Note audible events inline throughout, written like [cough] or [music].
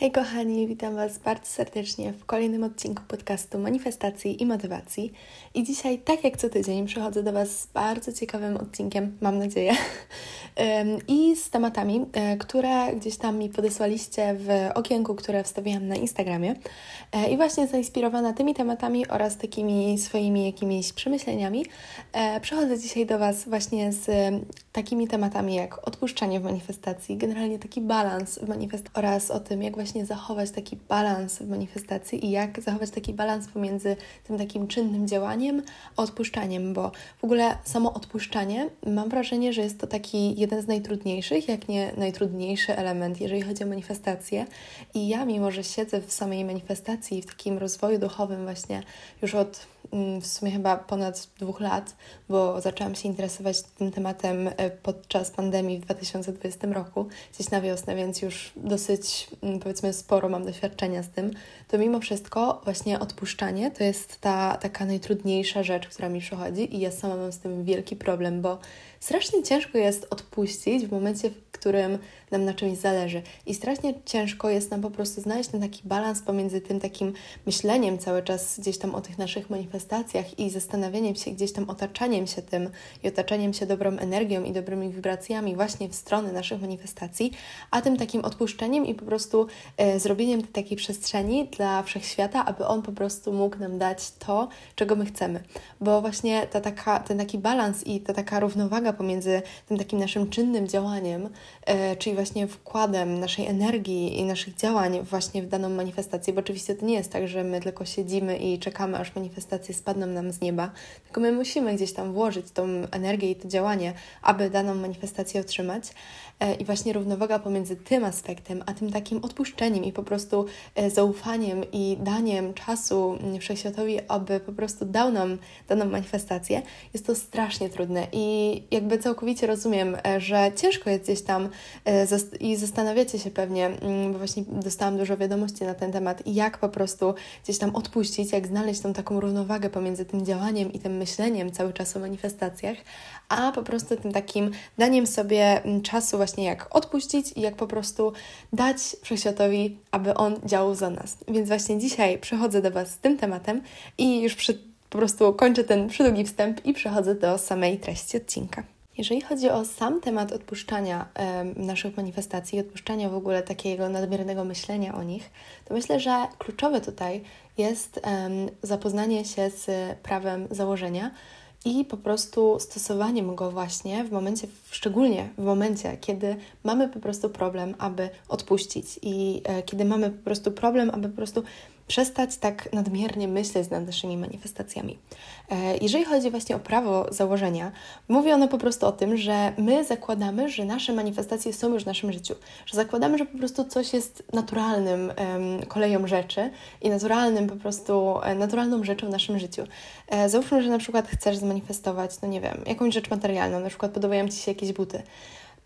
Hej kochani, witam Was bardzo serdecznie w kolejnym odcinku podcastu Manifestacji i Motywacji. I dzisiaj, tak jak co tydzień, przychodzę do Was z bardzo ciekawym odcinkiem, mam nadzieję, [laughs] i z tematami, e, które gdzieś tam mi podesłaliście w okienku, które wstawiłam na Instagramie. E, I właśnie zainspirowana tymi tematami oraz takimi swoimi jakimiś przemyśleniami, e, przychodzę dzisiaj do Was właśnie z takimi tematami jak odpuszczanie w manifestacji, generalnie taki balans w manifestacji oraz o tym, jak właśnie zachować taki balans w manifestacji i jak zachować taki balans pomiędzy tym takim czynnym działaniem a odpuszczaniem, bo w ogóle samo odpuszczanie mam wrażenie, że jest to taki jeden z najtrudniejszych, jak nie najtrudniejszy element, jeżeli chodzi o manifestację. I ja, mimo że siedzę w samej manifestacji, w takim rozwoju duchowym właśnie już od mm, w sumie chyba ponad dwóch lat, bo zaczęłam się interesować tym tematem e, podczas pandemii w 2020 roku, gdzieś na wiosnę, więc już dosyć, mm, powiedzmy, sporo mam doświadczenia z tym, to mimo wszystko właśnie odpuszczanie to jest ta taka najtrudniejsza rzecz, która mi przychodzi i ja sama mam z tym wielki problem, bo strasznie ciężko jest odpuścić w momencie, w którym nam na czymś zależy. I strasznie ciężko jest nam po prostu znaleźć ten taki balans pomiędzy tym takim myśleniem cały czas gdzieś tam o tych naszych manifestacjach i zastanawianiem się, gdzieś tam otaczaniem się tym i otaczaniem się dobrą energią i dobrymi wibracjami właśnie w stronę naszych manifestacji, a tym takim odpuszczeniem i po prostu e, zrobieniem takiej przestrzeni dla wszechświata, aby on po prostu mógł nam dać to, czego my chcemy. Bo właśnie ta taka, ten taki balans i ta taka równowaga pomiędzy tym takim naszym czynnym działaniem, e, czyli właśnie wkładem naszej energii i naszych działań właśnie w daną manifestację, bo oczywiście to nie jest tak, że my tylko siedzimy i czekamy, aż manifestacje spadną nam z nieba, tylko my musimy gdzieś tam włożyć tą energię i to działanie, aby daną manifestację otrzymać. E, I właśnie równowaga pomiędzy tym aspektem, a tym takim odpuszczeniem i po prostu e, zaufaniem i daniem czasu wszechświatowi, aby po prostu dał nam daną manifestację, jest to strasznie trudne. I jakby całkowicie rozumiem, e, że ciężko jest gdzieś tam i zastanawiacie się pewnie, mm, bo właśnie dostałam dużo wiadomości na ten temat, jak po prostu gdzieś tam odpuścić, jak znaleźć tą taką równowagę pomiędzy tym działaniem i tym myśleniem cały czas o manifestacjach, a po prostu tym takim daniem sobie mm, czasu właśnie jak odpuścić i jak po prostu dać Wszechświatowi, aby On działał za nas. Więc właśnie dzisiaj przychodzę do Was z tym tematem i już przy, po prostu kończę ten przydługi wstęp i przechodzę do samej treści odcinka. Jeżeli chodzi o sam temat odpuszczania naszych manifestacji, odpuszczania w ogóle takiego nadmiernego myślenia o nich, to myślę, że kluczowe tutaj jest zapoznanie się z prawem założenia, i po prostu stosowaniem go właśnie w momencie, szczególnie w momencie, kiedy mamy po prostu problem, aby odpuścić i e, kiedy mamy po prostu problem, aby po prostu przestać tak nadmiernie myśleć nad naszymi manifestacjami. E, jeżeli chodzi właśnie o prawo założenia, mówi ono po prostu o tym, że my zakładamy, że nasze manifestacje są już w naszym życiu, że zakładamy, że po prostu coś jest naturalnym koleją rzeczy i naturalnym po prostu, e, naturalną rzeczą w naszym życiu. E, załóżmy, że na przykład chcesz zmanifestować, no nie wiem, jakąś rzecz materialną, na przykład podobają Ci się jakieś buty.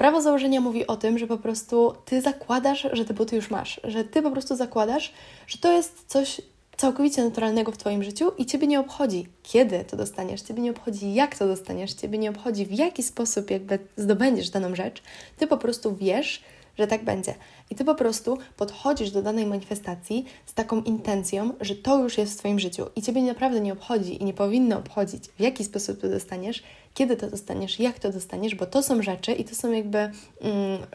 Prawo założenia mówi o tym, że po prostu ty zakładasz, że te buty już masz, że ty po prostu zakładasz, że to jest coś całkowicie naturalnego w Twoim życiu i Ciebie nie obchodzi, kiedy to dostaniesz, Ciebie nie obchodzi, jak to dostaniesz, Ciebie nie obchodzi, w jaki sposób jakby zdobędziesz daną rzecz. Ty po prostu wiesz, że tak będzie. I ty po prostu podchodzisz do danej manifestacji z taką intencją, że to już jest w Twoim życiu i Ciebie naprawdę nie obchodzi i nie powinno obchodzić, w jaki sposób to dostaniesz, kiedy to dostaniesz, jak to dostaniesz, bo to są rzeczy i to są jakby mm,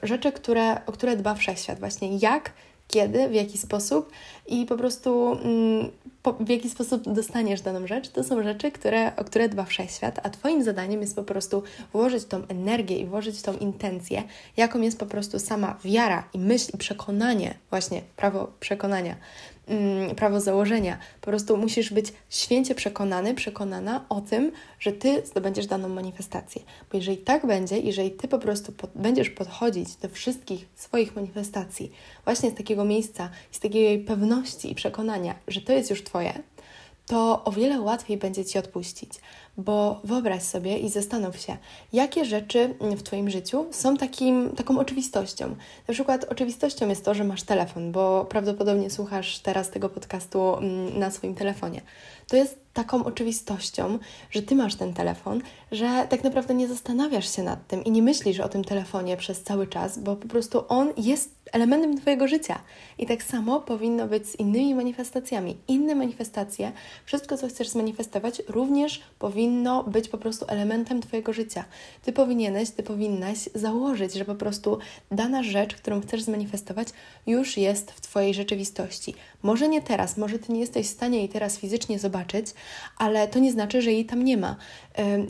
rzeczy, które, o które dba wszechświat. Właśnie jak kiedy, w jaki sposób i po prostu mm, po, w jaki sposób dostaniesz daną rzecz, to są rzeczy, które, o które dba wszechświat, a Twoim zadaniem jest po prostu włożyć tą energię i włożyć tą intencję, jaką jest po prostu sama wiara i myśl i przekonanie, właśnie prawo przekonania, mm, prawo założenia. Po prostu musisz być święcie przekonany, przekonana o tym, że Ty zdobędziesz daną manifestację. Bo jeżeli tak będzie, jeżeli Ty po prostu pod, będziesz podchodzić do wszystkich swoich manifestacji właśnie z takiego miejsca, z takiej pewności i przekonania, że to jest już Twoje, to o wiele łatwiej będzie Ci odpuścić. Bo wyobraź sobie i zastanów się, jakie rzeczy w Twoim życiu są takim, taką oczywistością. Na przykład oczywistością jest to, że masz telefon, bo prawdopodobnie słuchasz teraz tego podcastu mm, na swoim telefonie. To jest taką oczywistością, że Ty masz ten telefon, że tak naprawdę nie zastanawiasz się nad tym i nie myślisz o tym telefonie przez cały czas, bo po prostu on jest elementem Twojego życia. I tak samo powinno być z innymi manifestacjami. Inne manifestacje, wszystko co chcesz zmanifestować, również powinno być po prostu elementem Twojego życia. Ty powinieneś, Ty powinnaś założyć, że po prostu dana rzecz, którą chcesz zmanifestować, już jest w Twojej rzeczywistości. Może nie teraz, może Ty nie jesteś w stanie jej teraz fizycznie zobaczyć, ale to nie znaczy, że jej tam nie ma.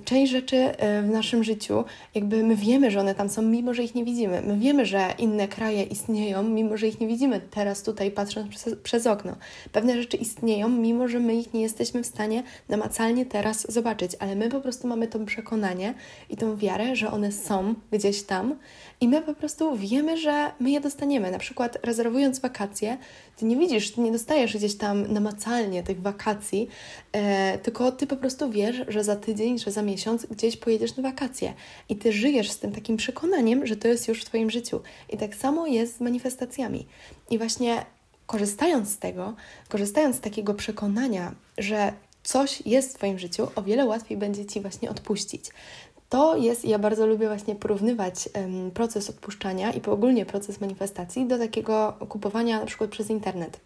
Część rzeczy w naszym życiu, jakby my wiemy, że one tam są, mimo że ich nie widzimy. My wiemy, że inne kraje istnieją, mimo że ich nie widzimy teraz tutaj, patrząc przez, przez okno. Pewne rzeczy istnieją, mimo że my ich nie jesteśmy w stanie namacalnie teraz zobaczyć, ale my po prostu mamy to przekonanie i tą wiarę, że one są gdzieś tam i my po prostu wiemy, że my je dostaniemy. Na przykład rezerwując wakacje, ty nie widzisz, ty nie dostajesz gdzieś tam namacalnie tych wakacji, e, tylko ty po prostu wiesz, że za tydzień, że za miesiąc gdzieś pojedziesz na wakacje i ty żyjesz z tym takim przekonaniem, że to jest już w Twoim życiu. I tak samo jest z manifestacjami. I właśnie korzystając z tego, korzystając z takiego przekonania, że coś jest w Twoim życiu, o wiele łatwiej będzie Ci właśnie odpuścić. To jest, ja bardzo lubię właśnie porównywać proces odpuszczania i ogólnie proces manifestacji do takiego kupowania na przykład przez internet.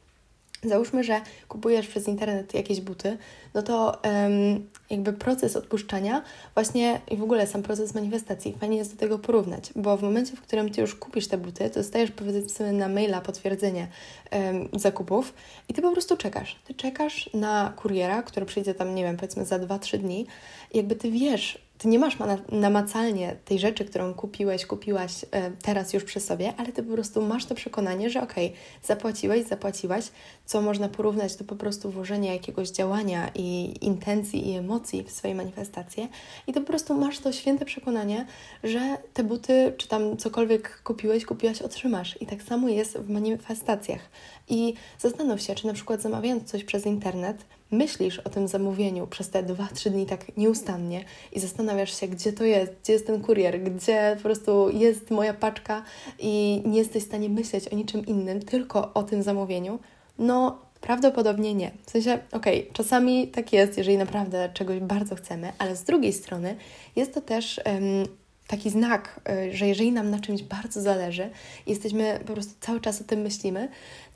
Załóżmy, że kupujesz przez internet jakieś buty, no to um, jakby proces odpuszczania, właśnie i w ogóle sam proces manifestacji, fajnie jest do tego porównać, bo w momencie, w którym ty już kupisz te buty, to dostajesz powiedzmy na maila potwierdzenie um, zakupów i ty po prostu czekasz. Ty czekasz na kuriera, który przyjdzie tam, nie wiem, powiedzmy za 2-3 dni, jakby ty wiesz, ty nie masz namacalnie tej rzeczy, którą kupiłeś, kupiłaś e, teraz już przy sobie, ale ty po prostu masz to przekonanie, że okej, okay, zapłaciłeś, zapłaciłaś, co można porównać do po prostu włożenia jakiegoś działania i intencji i emocji w swoje manifestacje i to po prostu masz to święte przekonanie, że te buty, czy tam cokolwiek kupiłeś, kupiłaś, otrzymasz. I tak samo jest w manifestacjach. I zastanów się, czy na przykład zamawiając coś przez internet, myślisz o tym zamówieniu przez te 2-3 dni tak nieustannie i zastanawiasz się, gdzie to jest, gdzie jest ten kurier, gdzie po prostu jest moja paczka i nie jesteś w stanie myśleć o niczym innym, tylko o tym zamówieniu, no prawdopodobnie nie. W sensie, okej, okay, czasami tak jest, jeżeli naprawdę czegoś bardzo chcemy, ale z drugiej strony jest to też um, taki znak, y, że jeżeli nam na czymś bardzo zależy i jesteśmy po prostu cały czas o tym myślimy,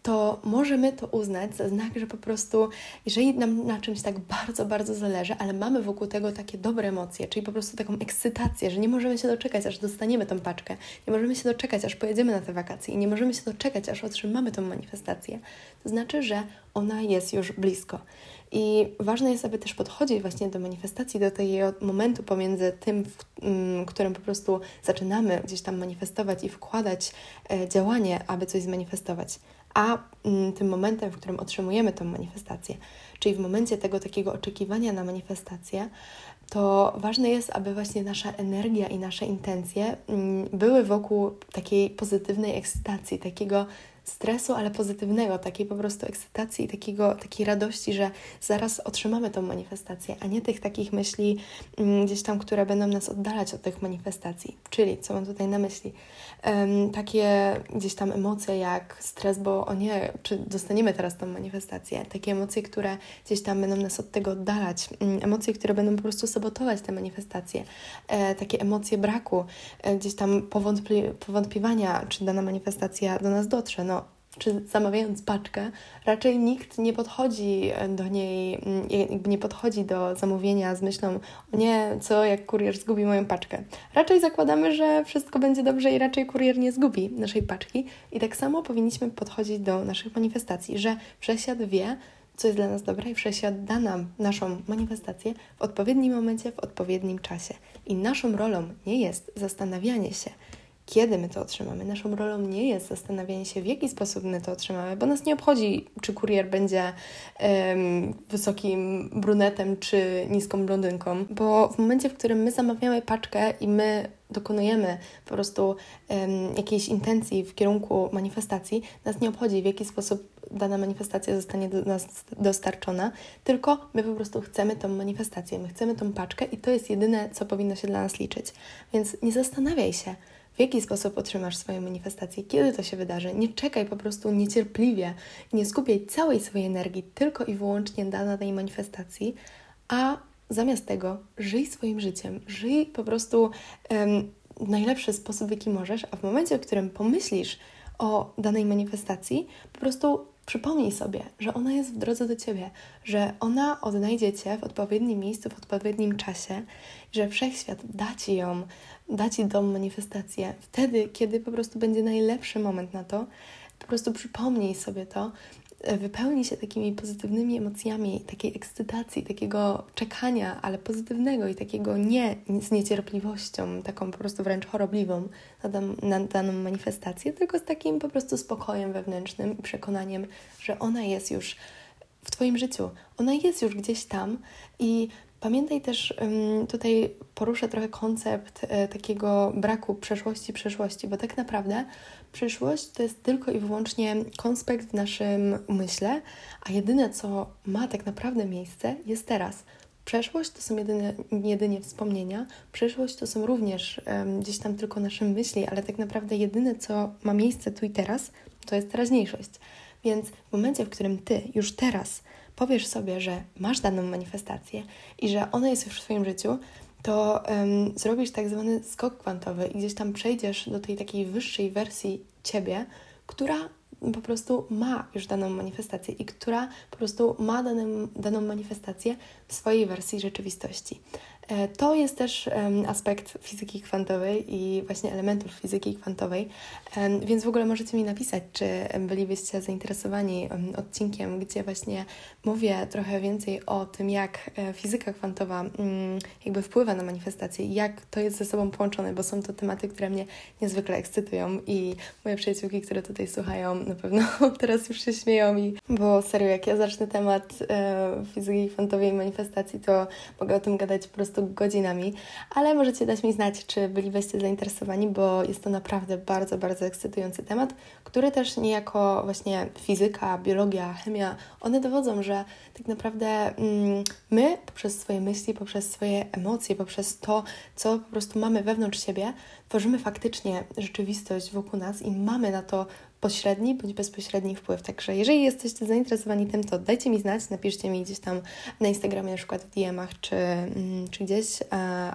to możemy to uznać za znak, że po prostu, jeżeli nam na czymś tak bardzo, bardzo zależy, ale mamy wokół tego takie dobre emocje, czyli po prostu taką ekscytację, że nie możemy się doczekać, aż dostaniemy tą paczkę, nie możemy się doczekać, aż pojedziemy na te wakacje i nie możemy się doczekać, aż otrzymamy tą manifestację, to znaczy, że ona jest już blisko. I ważne jest, aby też podchodzić właśnie do manifestacji, do tego momentu pomiędzy tym, w mm, którym po prostu zaczynamy gdzieś tam manifestować i wkładać e, działanie, aby coś zmanifestować, a mm, tym momentem, w którym otrzymujemy tą manifestację, czyli w momencie tego takiego oczekiwania na manifestację, to ważne jest, aby właśnie nasza energia i nasze intencje mm, były wokół takiej pozytywnej ekscytacji, takiego stresu, ale pozytywnego, takiej po prostu ekscytacji i takiego, takiej radości, że zaraz otrzymamy tą manifestację, a nie tych takich myśli um, gdzieś tam, które będą nas oddalać od tych manifestacji. Czyli, co mam tutaj na myśli? Um, takie gdzieś tam emocje jak stres, bo o nie, czy dostaniemy teraz tą manifestację? Takie emocje, które gdzieś tam będą nas od tego oddalać, um, emocje, które będą po prostu sabotować te manifestacje, e, takie emocje braku, e, gdzieś tam powątpli czy dana manifestacja do nas dotrze. No, czy zamawiając paczkę, raczej nikt nie podchodzi do niej, mm, nie podchodzi do zamówienia z myślą, o nie, co jak kurier zgubi moją paczkę. Raczej zakładamy, że wszystko będzie dobrze i raczej kurier nie zgubi naszej paczki. I tak samo powinniśmy podchodzić do naszych manifestacji, że wszechświat wie, co jest dla nas dobre i wszechświat da nam naszą manifestację w odpowiednim momencie, w odpowiednim czasie. I naszą rolą nie jest zastanawianie się, kiedy my to otrzymamy. Naszą rolą nie jest zastanawianie się, w jaki sposób my to otrzymamy, bo nas nie obchodzi, czy kurier będzie um, wysokim brunetem, czy niską blondynką, bo w momencie, w którym my zamawiamy paczkę i my dokonujemy po prostu um, jakiejś intencji w kierunku manifestacji, nas nie obchodzi, w jaki sposób dana manifestacja zostanie do nas dostarczona, tylko my po prostu chcemy tą manifestację, my chcemy tą paczkę i to jest jedyne, co powinno się dla nas liczyć. Więc nie zastanawiaj się, w jaki sposób otrzymasz swoją manifestację, kiedy to się wydarzy. Nie czekaj po prostu niecierpliwie, nie skupiaj całej swojej energii tylko i wyłącznie na tej manifestacji, a zamiast tego żyj swoim życiem, żyj po prostu w najlepszy sposób, w jaki możesz, a w momencie, w którym pomyślisz o danej manifestacji, po prostu przypomnij sobie, że ona jest w drodze do ciebie, że ona odnajdzie cię w odpowiednim miejscu, w odpowiednim czasie, że wszechświat da ci ją, da ci tą manifestację wtedy, kiedy po prostu będzie najlepszy moment na to. Po prostu przypomnij sobie to wypełni się takimi pozytywnymi emocjami, takiej ekscytacji, takiego czekania, ale pozytywnego i takiego nie z niecierpliwością, taką po prostu wręcz chorobliwą na, dan na daną manifestację, tylko z takim po prostu spokojem wewnętrznym i przekonaniem, że ona jest już w Twoim życiu. Ona jest już gdzieś tam i Pamiętaj też, tutaj poruszę trochę koncept e, takiego braku przeszłości, przeszłości, bo tak naprawdę przyszłość to jest tylko i wyłącznie konspekt w naszym umyśle, a jedyne, co ma tak naprawdę miejsce, jest teraz. Przeszłość to są jedynie, jedynie wspomnienia, przyszłość to są również um, gdzieś tam tylko nasze myśli, ale tak naprawdę jedyne, co ma miejsce tu i teraz, to jest teraźniejszość. Więc w momencie, w którym Ty już teraz powiesz sobie, że masz daną manifestację i że ona jest już w Twoim życiu, to um, zrobisz tak zwany skok kwantowy i gdzieś tam przejdziesz do tej takiej wyższej wersji Ciebie, która po prostu ma już daną manifestację i która po prostu ma daną, daną manifestację w swojej wersji rzeczywistości. E, to jest też aspekt fizyki kwantowej i właśnie elementów fizyki kwantowej, więc w ogóle możecie mi napisać, czy bylibyście zainteresowani odcinkiem, gdzie właśnie mówię trochę więcej o tym, jak e, fizyka kwantowa mm, jakby wpływa na manifestację i jak to jest ze sobą połączone, bo są to tematy, które mnie niezwykle ekscytują i moje przyjaciółki, które tutaj słuchają, na pewno [laughs] teraz już się śmieją mi, bo serio, jak ja zacznę temat e, fizyki kwantowej i manifestacji, to mogę o tym gadać po prostu prostu godzinami, ale możecie dać mi znać, czy bylibyście zainteresowani, bo jest to naprawdę bardzo, bardzo ekscytujący temat, który też niejako właśnie fizyka, biologia, chemia, one dowodzą, że tak naprawdę mm, my poprzez swoje myśli, poprzez swoje emocje, poprzez to, co po prostu mamy wewnątrz siebie, tworzymy faktycznie rzeczywistość wokół nas i mamy na to pośredni bądź bezpośredni wpływ. Także jeżeli jesteście zainteresowani tym, to dajcie mi znać, napiszcie mi gdzieś tam na Instagramie, na przykład w DM-ach czy, mm, czy gdzieś, e,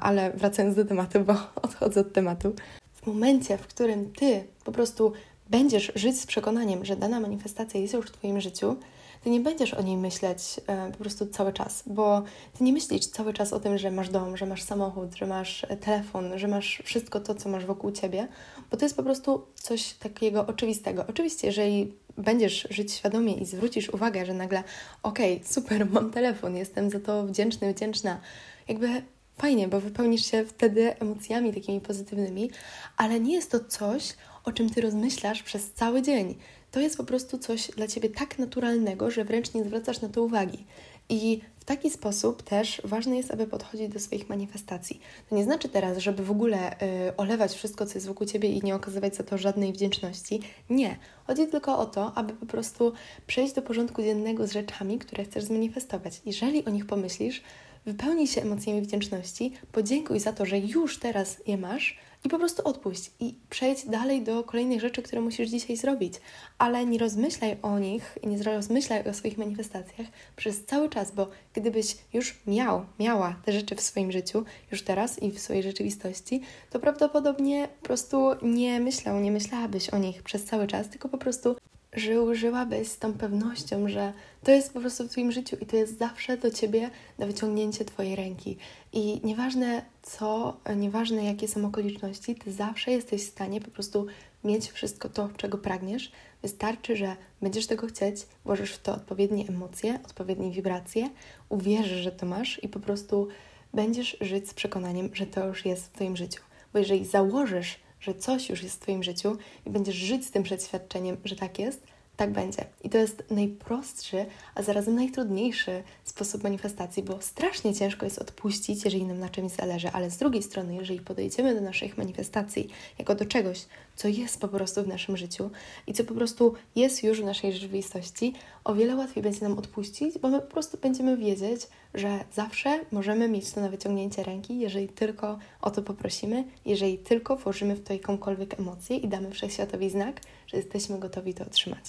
ale wracając do tematu, bo [laughs] odchodzę od tematu. W momencie, w którym Ty po prostu będziesz żyć z przekonaniem, że dana manifestacja jest już w Twoim życiu, ty nie będziesz o niej myśleć e, po prostu cały czas, bo ty nie myślisz cały czas o tym, że masz dom, że masz samochód, że masz e, telefon, że masz wszystko to, co masz wokół ciebie, bo to jest po prostu coś takiego oczywistego. Oczywiście, jeżeli będziesz żyć świadomie i zwrócisz uwagę, że nagle, okej, okay, super, mam telefon, jestem za to wdzięczny, wdzięczna, jakby fajnie, bo wypełnisz się wtedy emocjami takimi pozytywnymi, ale nie jest to coś, o czym ty rozmyślasz przez cały dzień to jest po prostu coś dla ciebie tak naturalnego, że wręcz nie zwracasz na to uwagi. I w taki sposób też ważne jest, aby podchodzić do swoich manifestacji. To nie znaczy teraz, żeby w ogóle y, olewać wszystko, co jest wokół ciebie i nie okazywać za to żadnej wdzięczności. Nie. Chodzi tylko o to, aby po prostu przejść do porządku dziennego z rzeczami, które chcesz zmanifestować. Jeżeli o nich pomyślisz, wypełnij się emocjami wdzięczności, podziękuj za to, że już teraz je masz i po prostu odpuść i przejdź dalej do kolejnych rzeczy, które musisz dzisiaj zrobić, ale nie rozmyślaj o nich i nie rozmyślaj o swoich manifestacjach przez cały czas, bo gdybyś już miał, miała te rzeczy w swoim życiu, już teraz i w swojej rzeczywistości, to prawdopodobnie po prostu nie myślał, nie myślałabyś o nich przez cały czas, tylko po prostu żył, żyłabyś z tą pewnością, że to jest po prostu w Twoim życiu i to jest zawsze do Ciebie na wyciągnięcie Twojej ręki. I nieważne co, nieważne jakie są okoliczności, Ty zawsze jesteś w stanie po prostu mieć wszystko to, czego pragniesz. Wystarczy, że będziesz tego chcieć, włożysz w to odpowiednie emocje, odpowiednie wibracje, uwierzysz, że to masz i po prostu będziesz żyć z przekonaniem, że to już jest w Twoim życiu. Bo jeżeli założysz, że coś już jest w Twoim życiu i będziesz żyć z tym przeświadczeniem, że tak jest, tak będzie. I to jest najprostszy, a zarazem najtrudniejszy sposób manifestacji, bo strasznie ciężko jest odpuścić, jeżeli nam na czymś zależy, ale z drugiej strony, jeżeli podejdziemy do naszych manifestacji jako do czegoś, co jest po prostu w naszym życiu i co po prostu jest już w naszej rzeczywistości, o wiele łatwiej będzie nam odpuścić, bo my po prostu będziemy wiedzieć, że zawsze możemy mieć to na wyciągnięcie ręki, jeżeli tylko o to poprosimy, jeżeli tylko włożymy w to jakąkolwiek emocję i damy wszechświatowi znak, że jesteśmy gotowi to otrzymać.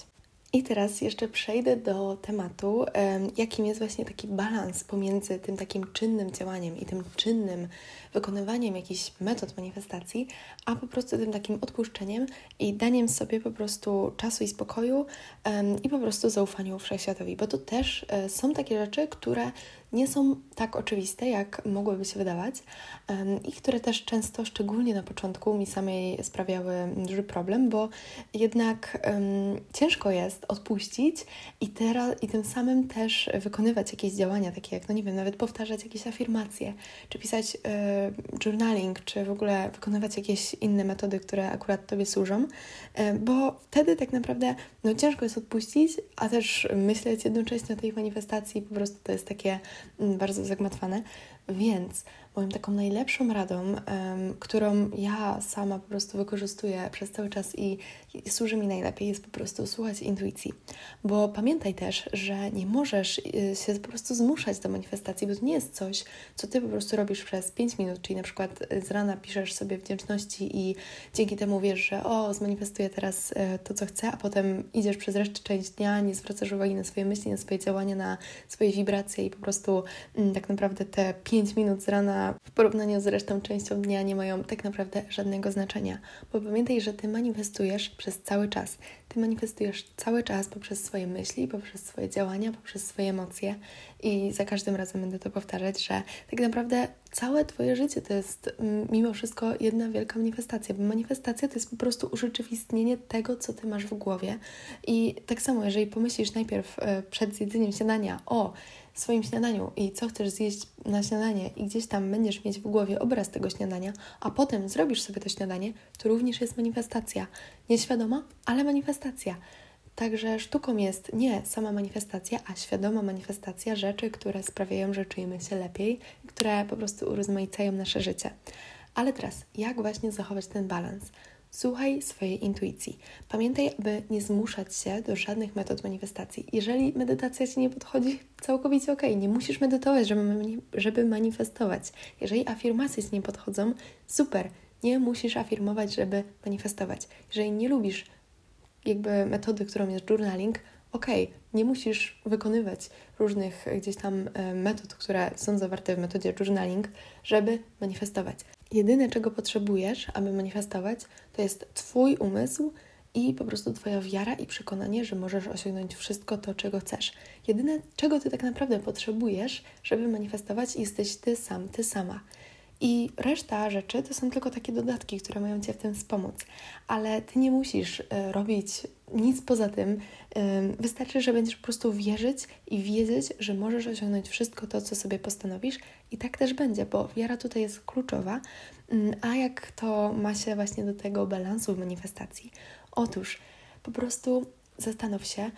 I teraz jeszcze przejdę do tematu, jakim jest właśnie taki balans pomiędzy tym takim czynnym działaniem i tym czynnym wykonywaniem jakichś metod manifestacji, a po prostu tym takim odpuszczeniem i daniem sobie po prostu czasu i spokoju i po prostu zaufaniu wszechświatowi, bo to też e, są takie rzeczy, które nie są tak oczywiste, jak mogłyby się wydawać i które też często, szczególnie na początku, mi samej sprawiały duży problem, bo jednak um, ciężko jest odpuścić i, teraz, i tym samym też wykonywać jakieś działania, takie jak, no nie wiem, nawet powtarzać jakieś afirmacje, czy pisać y, journaling, czy w ogóle wykonywać jakieś inne metody, które akurat Tobie służą, y, bo wtedy tak naprawdę no, ciężko jest odpuścić, a też myśleć jednocześnie o tej manifestacji, po prostu to jest takie bardzo zagmatwane. Więc moją taką najlepszą radą, um, którą ja sama po prostu wykorzystuję przez cały czas i, i, służy mi najlepiej, jest po prostu słuchać intuicji. Bo pamiętaj też, że nie możesz y, się po prostu zmuszać do manifestacji, bo to nie jest coś, co ty po prostu robisz przez 5 minut, czyli na przykład y, z rana piszesz sobie wdzięczności i dzięki temu wiesz, że o, zmanifestuję teraz y, to, co chcę, a potem idziesz przez resztę część dnia, nie zwracasz uwagi na swoje myśli, na swoje działania, na swoje wibracje i po prostu mm, tak naprawdę te 5 minut z rana w porównaniu z resztą częścią dnia nie mają tak naprawdę żadnego znaczenia. Bo pamiętaj, że Ty manifestujesz przez cały czas. Ty manifestujesz cały czas poprzez swoje myśli, poprzez swoje działania, poprzez swoje emocje i za każdym razem będę to powtarzać, że tak naprawdę całe Twoje życie to jest mm, mimo wszystko jedna wielka manifestacja, bo manifestacja to jest po prostu urzeczywistnienie tego, co Ty masz w głowie. I tak samo, jeżeli pomyślisz najpierw e, przed zjedzeniem śniadania o swoim śniadaniu i co chcesz zjeść na śniadanie i gdzieś tam będziesz mieć w głowie obraz tego śniadania, a potem zrobisz sobie to śniadanie, to również jest manifestacja. Nieświadoma, ale manifestacja. Także sztuką jest nie sama manifestacja, a świadoma manifestacja rzeczy, które sprawiają, że czujemy się lepiej, które po prostu urozmaicają nasze życie. Ale teraz, jak właśnie zachować ten balans? Słuchaj swojej intuicji. Pamiętaj, aby nie zmuszać się do żadnych metod manifestacji. Jeżeli medytacja Ci nie podchodzi, całkowicie ok, nie musisz medytować, żeby, manifestować. Jeżeli afirmacje Ci nie podchodzą, super, nie musisz afirmować, żeby manifestować. Jeżeli nie lubisz jakby metody, którą jest journaling, ok, nie musisz wykonywać różnych gdzieś tam e, metod, które są zawarte w metodzie journaling, żeby manifestować. Jedyne, czego potrzebujesz, aby manifestować, to jest Twój umysł i po prostu Twoja wiara i przekonanie, że możesz osiągnąć wszystko to, czego chcesz. Jedyne, czego Ty tak naprawdę potrzebujesz, żeby manifestować, jesteś Ty sam, Ty sama. I reszta rzeczy to są tylko takie dodatki, które mają Cię w tym wspomóc. Ale Ty nie musisz y, robić nic poza tym. Y, wystarczy, że będziesz po prostu wierzyć i wiedzieć, że możesz osiągnąć wszystko to, co sobie postanowisz. I tak też będzie, bo wiara tutaj jest kluczowa. Y, a jak to ma się właśnie do tego balansu w manifestacji? Otóż po prostu zastanów się,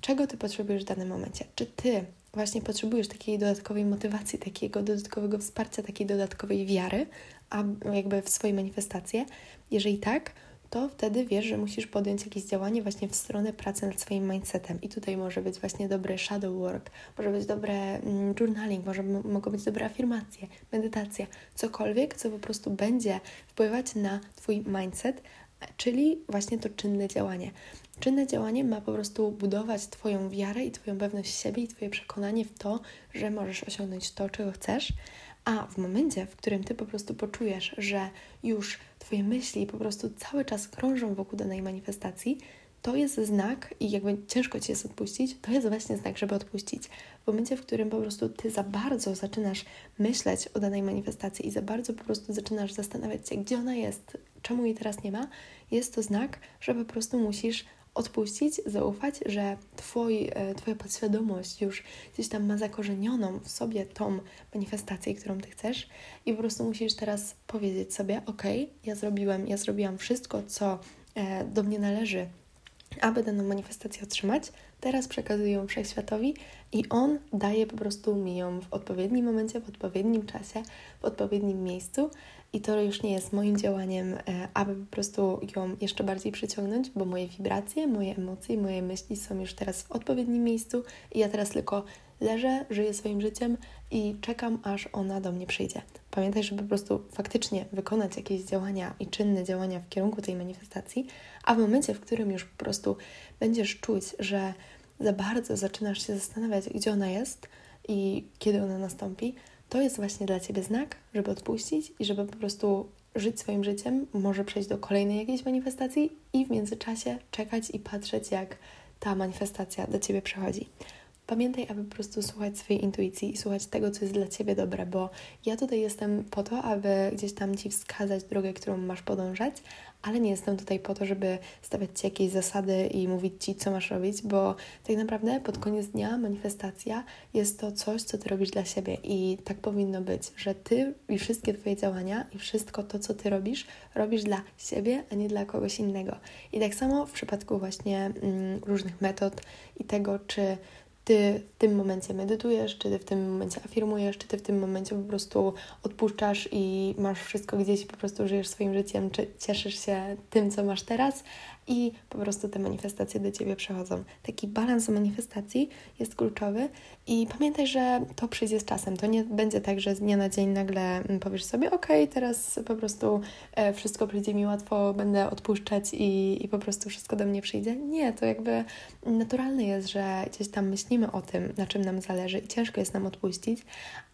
czego Ty potrzebujesz w danym momencie. Czy Ty właśnie potrzebujesz takiej dodatkowej motywacji, takiego dodatkowego wsparcia, takiej dodatkowej wiary, a jakby w swoje manifestacje. Jeżeli tak, to wtedy wiesz, że musisz podjąć jakieś działanie właśnie w stronę pracy nad swoim mindsetem. I tutaj może być właśnie dobry shadow work, może być dobre mm, journaling, może mogą być dobre afirmacje, medytacja, cokolwiek, co po prostu będzie wpływać na Twój mindset, czyli właśnie to czynne działanie. Czynne działanie ma po prostu budować Twoją wiarę i Twoją pewność siebie i Twoje przekonanie w to, że możesz osiągnąć to, czego chcesz, a w momencie, w którym Ty po prostu poczujesz, że już Twoje myśli po prostu cały czas krążą wokół danej manifestacji, to jest znak i jakby ciężko Ci jest odpuścić, to jest właśnie znak, żeby odpuścić. W momencie, w którym po prostu Ty za bardzo zaczynasz myśleć o danej manifestacji i za bardzo po prostu zaczynasz zastanawiać się, gdzie ona jest, czemu jej teraz nie ma, jest to znak, że po prostu musisz odpuścić, zaufać, że twoi, e, Twoja podświadomość już gdzieś tam ma zakorzenioną w sobie tą manifestację, którą Ty chcesz i po prostu musisz teraz powiedzieć sobie, ok, ja zrobiłem, ja zrobiłam wszystko, co e, do mnie należy, aby daną manifestację otrzymać, teraz przekazuję ją wszechświatowi i on daje po prostu mi ją w odpowiednim momencie, w odpowiednim czasie, w odpowiednim miejscu i to już nie jest moim działaniem, e, aby po prostu ją jeszcze bardziej przyciągnąć, bo moje wibracje, moje emocje, moje myśli są już teraz w odpowiednim miejscu i ja teraz tylko leżę, żyję swoim życiem i czekam, aż ona do mnie przyjdzie. Pamiętaj, żeby po prostu faktycznie wykonać jakieś działania i czynne działania w kierunku tej manifestacji, a w momencie, w którym już po prostu będziesz czuć, że za bardzo zaczynasz się zastanawiać, gdzie ona jest i kiedy ona nastąpi, to jest właśnie dla Ciebie znak, żeby odpuścić i żeby po prostu żyć swoim życiem, może przejść do kolejnej jakiejś manifestacji i w międzyczasie czekać i patrzeć, jak ta manifestacja do Ciebie przychodzi. Pamiętaj, aby po prostu słuchać swojej intuicji i słuchać tego, co jest dla Ciebie dobre, bo ja tutaj jestem po to, aby gdzieś tam Ci wskazać drogę, którą masz podążać, ale nie jestem tutaj po to, żeby stawiać Ci jakieś zasady i mówić Ci, co masz robić, bo tak naprawdę pod koniec dnia manifestacja jest to coś, co Ty robisz dla siebie i tak powinno być, że Ty i wszystkie Twoje działania i wszystko to, co Ty robisz, robisz dla siebie, a nie dla kogoś innego. I tak samo w przypadku właśnie mm, różnych metod i tego, czy ty w tym momencie medytujesz, czy ty w tym momencie afirmujesz, czy ty w tym momencie po prostu odpuszczasz i masz wszystko gdzieś po prostu żyjesz swoim życiem, czy cieszysz się tym, co masz teraz i po prostu te manifestacje do Ciebie przechodzą. Taki balans manifestacji jest kluczowy i pamiętaj, że to przyjdzie z czasem. To nie będzie tak, że z dnia na dzień nagle mm, powiesz sobie, ok, teraz po prostu e, wszystko przyjdzie mi łatwo, będę odpuszczać i, i po prostu wszystko do mnie przyjdzie. Nie, to jakby naturalne jest, że gdzieś tam myślimy o tym, na czym nam zależy i ciężko jest nam odpuścić,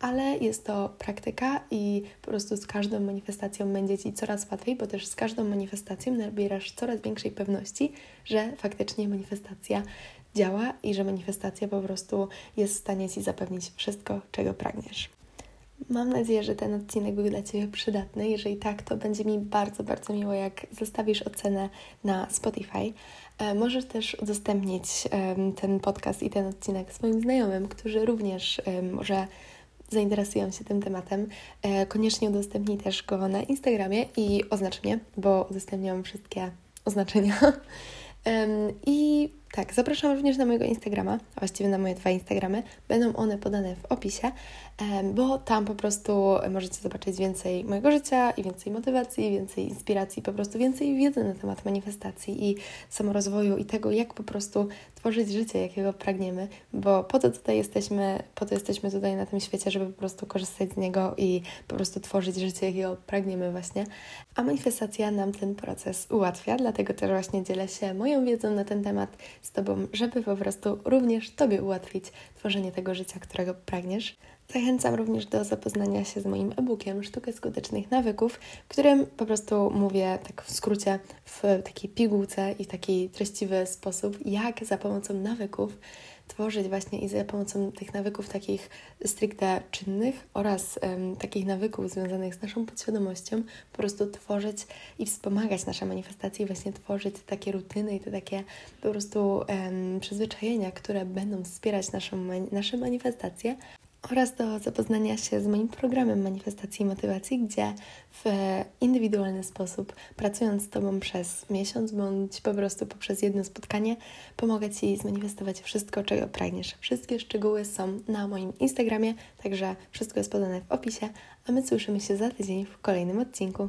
ale jest to praktyka i po prostu z każdą manifestacją będzie Ci coraz łatwiej, bo też z każdą manifestacją nabierasz coraz większej pewności, że faktycznie manifestacja działa i że manifestacja po prostu jest w stanie Ci zapewnić wszystko, czego pragniesz. Mam nadzieję, że ten odcinek był dla Ciebie przydatny. Jeżeli tak, to będzie mi bardzo, bardzo miło, jak zostawisz ocenę na Spotify. E, możesz też udostępnić ten podcast i ten odcinek swoim znajomym, którzy również może zainteresują się tym tematem. E, koniecznie udostępnij też go na Instagramie i oznacz mnie, bo udostępniam wszystkie oznaczenia. [laughs] I tak, zapraszam również na mojego Instagrama, a właściwie na moje dwa Instagramy. Będą one podane w opisie, bo tam po prostu możecie zobaczyć więcej mojego życia i więcej motywacji, więcej inspiracji, po prostu więcej wiedzy na temat manifestacji i samorozwoju i tego, jak po prostu tworzyć życie, jakiego pragniemy, bo po to tutaj jesteśmy, po to jesteśmy tutaj na tym świecie, żeby po prostu korzystać z niego i po prostu tworzyć życie, jakiego pragniemy właśnie. A manifestacja nam ten proces ułatwia, dlatego też właśnie dzielę się moją wiedzą na ten temat z Tobą, żeby po prostu również Tobie ułatwić tworzenie tego życia, którego pragniesz. Zachęcam również do zapoznania się z moim e-bookiem Sztukę Skutecznych Nawyków, w którym po prostu mówię tak w skrócie, w takiej pigułce i taki treściwy sposób, jak za pomocą nawyków tworzyć właśnie i za pomocą tych nawyków takich stricte czynnych oraz um, takich nawyków związanych z naszą podświadomością, po prostu tworzyć i wspomagać nasze manifestacje, i właśnie tworzyć takie rutyny i te takie po prostu um, przyzwyczajenia, które będą wspierać naszą, nasze manifestacje, oraz do zapoznania się z moim programem manifestacji i motywacji, gdzie w indywidualny sposób, pracując z Tobą przez miesiąc bądź po prostu poprzez jedno spotkanie, pomogę Ci zmanifestować wszystko, czego pragniesz. Wszystkie szczegóły są na moim Instagramie, także wszystko jest podane w opisie, a my słyszymy się za tydzień w kolejnym odcinku.